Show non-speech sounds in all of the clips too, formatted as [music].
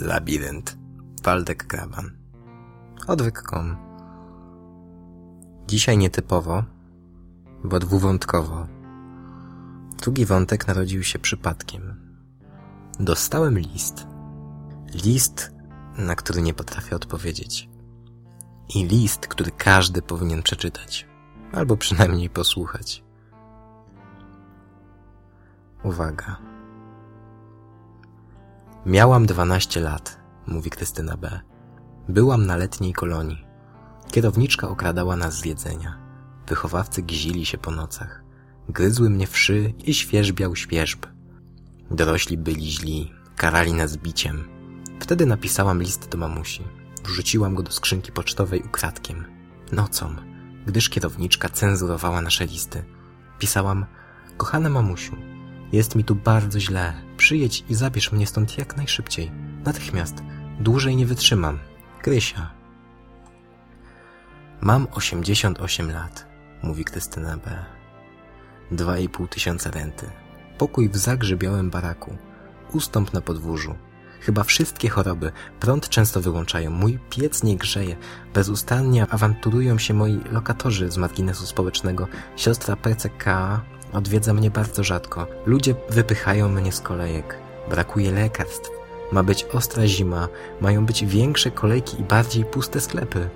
Labirynt. Waldek Kraban. Odwyk.com Dzisiaj nietypowo, bo dwuwątkowo. Drugi wątek narodził się przypadkiem. Dostałem list. List, na który nie potrafię odpowiedzieć. I list, który każdy powinien przeczytać. Albo przynajmniej posłuchać. Uwaga. Miałam dwanaście lat, mówi Krystyna B. Byłam na letniej kolonii. Kierowniczka okradała nas z jedzenia. Wychowawcy gzili się po nocach. Gryzły mnie wszy i świeżbiał świeżb. Dorośli byli źli, karali nas biciem. Wtedy napisałam list do mamusi. Wrzuciłam go do skrzynki pocztowej ukradkiem. Nocą, gdyż kierowniczka cenzurowała nasze listy. Pisałam, kochana mamusiu, jest mi tu bardzo źle. Przyjedź i zabierz mnie stąd jak najszybciej. Natychmiast. Dłużej nie wytrzymam. Krysia. Mam 88 lat, mówi Krystyna B. Dwa i pół tysiąca renty. Pokój w zagrzybiałym baraku. Ustąp na podwórzu. Chyba wszystkie choroby. Prąd często wyłączają. Mój piec nie grzeje. Bezustannie awanturują się moi lokatorzy z marginesu społecznego. Siostra PCK Odwiedza mnie bardzo rzadko. Ludzie wypychają mnie z kolejek. Brakuje lekarstw. Ma być ostra zima, mają być większe kolejki i bardziej puste sklepy.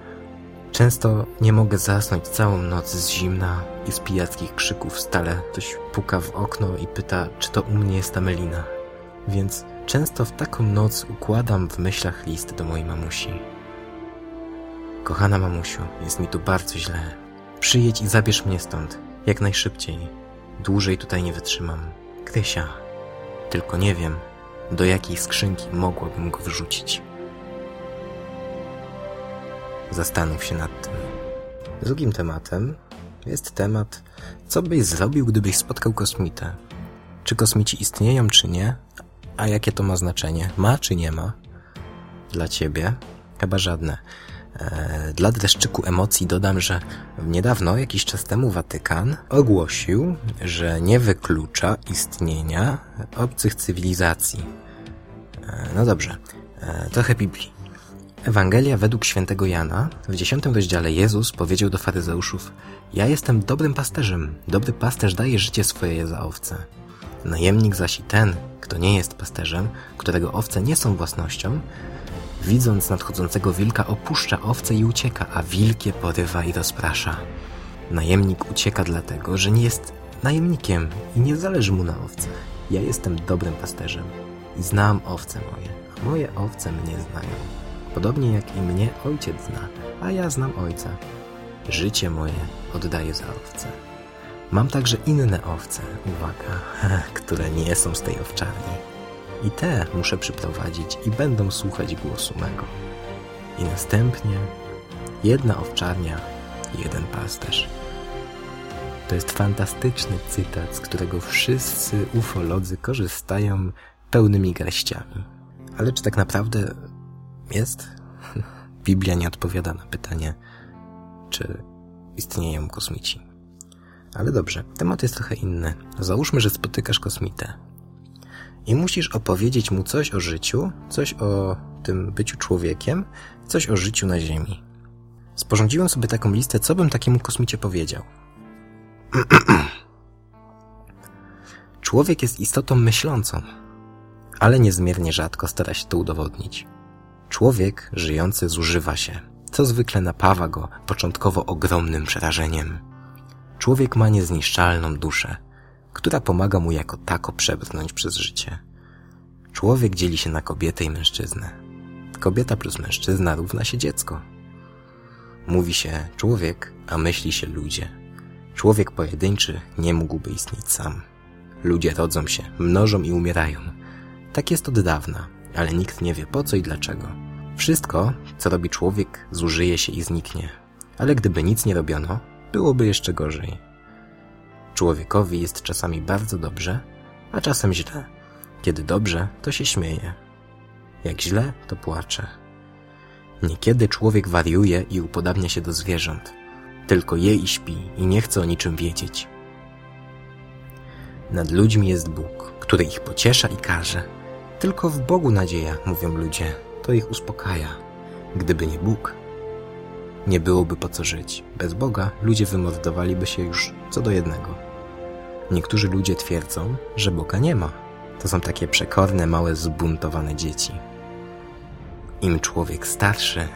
Często nie mogę zasnąć całą noc z zimna i z pijackich krzyków stale ktoś puka w okno i pyta, czy to u mnie jest ta melina. Więc często w taką noc układam w myślach list do mojej mamusi. Kochana mamusiu, jest mi tu bardzo źle. Przyjedź i zabierz mnie stąd, jak najszybciej. Dłużej tutaj nie wytrzymam. Krysia. Tylko nie wiem, do jakiej skrzynki mogłabym go wrzucić. Zastanów się nad tym. Drugim tematem jest temat, co byś zrobił, gdybyś spotkał kosmitę. Czy kosmici istnieją, czy nie? A jakie to ma znaczenie? Ma, czy nie ma? Dla ciebie? Chyba żadne. E, dla dreszczyku emocji dodam, że niedawno, jakiś czas temu, Watykan ogłosił, że nie wyklucza istnienia obcych cywilizacji. E, no dobrze, e, trochę Biblii. Ewangelia według świętego Jana w dziesiątym rozdziale Jezus powiedział do faryzeuszów Ja jestem dobrym pasterzem, dobry pasterz daje życie swoje za owce. Najemnik zaś i ten, kto nie jest pasterzem, którego owce nie są własnością, Widząc nadchodzącego wilka, opuszcza owce i ucieka, a wilkie porywa i rozprasza. Najemnik ucieka dlatego, że nie jest najemnikiem i nie zależy mu na owcach. Ja jestem dobrym pasterzem i znam owce moje, a moje owce mnie znają. Podobnie jak i mnie ojciec zna, a ja znam ojca. Życie moje oddaję za owce. Mam także inne owce, uwaga, [laughs] które nie są z tej owczarni i te muszę przyprowadzić i będą słuchać głosu mego. I następnie jedna owczarnia, jeden pasterz. To jest fantastyczny cytat, z którego wszyscy ufolodzy korzystają pełnymi garściami. Ale czy tak naprawdę jest? [laughs] Biblia nie odpowiada na pytanie, czy istnieją kosmici. Ale dobrze, temat jest trochę inny. Załóżmy, że spotykasz kosmitę i musisz opowiedzieć mu coś o życiu, coś o tym byciu człowiekiem, coś o życiu na Ziemi. Sporządziłem sobie taką listę, co bym takiemu kosmicie powiedział. [clears throat] Człowiek jest istotą myślącą, ale niezmiernie rzadko stara się to udowodnić. Człowiek żyjący zużywa się, co zwykle napawa go początkowo ogromnym przerażeniem. Człowiek ma niezniszczalną duszę, która pomaga mu jako tako przebrnąć przez życie. Człowiek dzieli się na kobietę i mężczyznę. Kobieta plus mężczyzna równa się dziecko. Mówi się człowiek, a myśli się ludzie. Człowiek pojedynczy nie mógłby istnieć sam. Ludzie rodzą się, mnożą i umierają. Tak jest od dawna, ale nikt nie wie po co i dlaczego. Wszystko, co robi człowiek, zużyje się i zniknie. Ale gdyby nic nie robiono, byłoby jeszcze gorzej. Człowiekowi jest czasami bardzo dobrze, a czasem źle. Kiedy dobrze, to się śmieje. Jak źle, to płacze. Niekiedy człowiek wariuje i upodabnia się do zwierząt. Tylko je i śpi i nie chce o niczym wiedzieć. Nad ludźmi jest Bóg, który ich pociesza i karze. Tylko w Bogu nadzieja, mówią ludzie. To ich uspokaja. Gdyby nie Bóg, nie byłoby po co żyć. Bez Boga ludzie wymordowaliby się już co do jednego. Niektórzy ludzie twierdzą, że Boga nie ma. To są takie przekorne, małe, zbuntowane dzieci. Im człowiek starszy,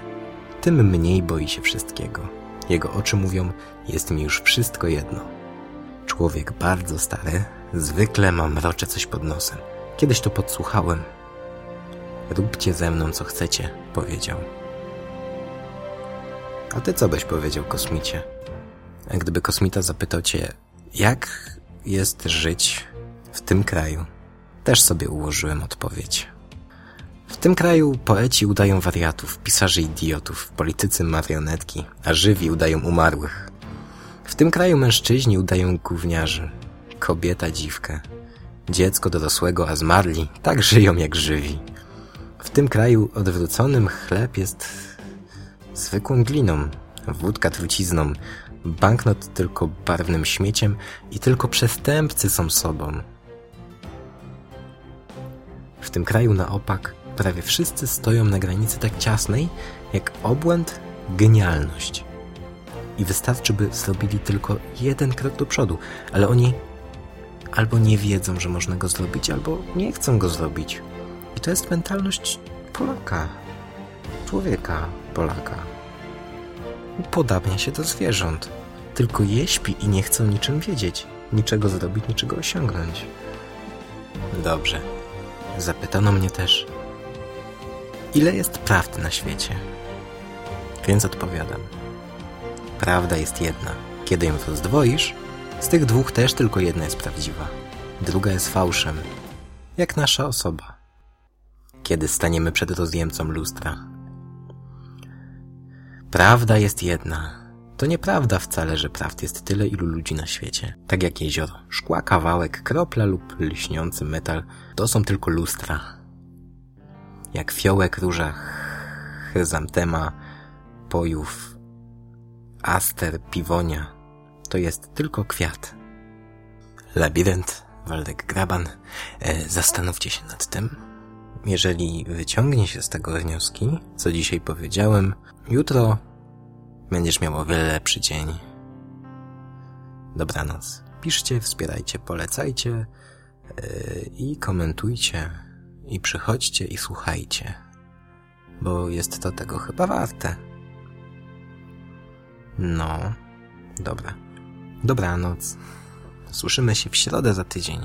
tym mniej boi się wszystkiego. Jego oczy mówią, jest mi już wszystko jedno. Człowiek bardzo stary zwykle ma mrocze coś pod nosem. Kiedyś to podsłuchałem. Róbcie ze mną co chcecie, powiedział. A ty co byś powiedział kosmicie? A gdyby kosmita zapytał cię, jak jest żyć w tym kraju? Też sobie ułożyłem odpowiedź. W tym kraju poeci udają wariatów, pisarze idiotów, politycy marionetki, a żywi udają umarłych. W tym kraju mężczyźni udają gówniarzy, kobieta dziwkę, dziecko dorosłego, a zmarli tak żyją jak żywi. W tym kraju odwróconym chleb jest zwykłą gliną, wódka trucizną, banknot tylko barwnym śmieciem i tylko przestępcy są sobą. W tym kraju na opak prawie wszyscy stoją na granicy tak ciasnej, jak obłęd, genialność. I wystarczy, by zrobili tylko jeden krok do przodu, ale oni albo nie wiedzą, że można go zrobić, albo nie chcą go zrobić. I to jest mentalność Polaka, człowieka Polaka. Upodabnia się do zwierząt. Tylko je śpi i nie chce o niczym wiedzieć, niczego zrobić, niczego osiągnąć. Dobrze. Zapytano mnie też, ile jest prawdy na świecie? Więc odpowiadam. Prawda jest jedna. Kiedy ją rozdwoisz, z tych dwóch też tylko jedna jest prawdziwa. Druga jest fałszem, jak nasza osoba. Kiedy staniemy przed rozjemcą lustra. Prawda jest jedna. To nieprawda wcale, że prawd jest tyle, ilu ludzi na świecie. Tak jak jezioro. Szkła, kawałek, kropla lub lśniący metal to są tylko lustra. Jak fiołek, róża, chryzantema, pojów, aster, piwonia to jest tylko kwiat. Labirynt, Waldek Graban. E, zastanówcie się nad tym. Jeżeli wyciągnie się z tego wnioski, co dzisiaj powiedziałem, jutro będziesz miał o wiele lepszy dzień. Dobranoc. Piszcie, wspierajcie, polecajcie yy, i komentujcie i przychodźcie i słuchajcie, bo jest to tego chyba warte. No, dobra. Dobranoc. Słyszymy się w środę za tydzień.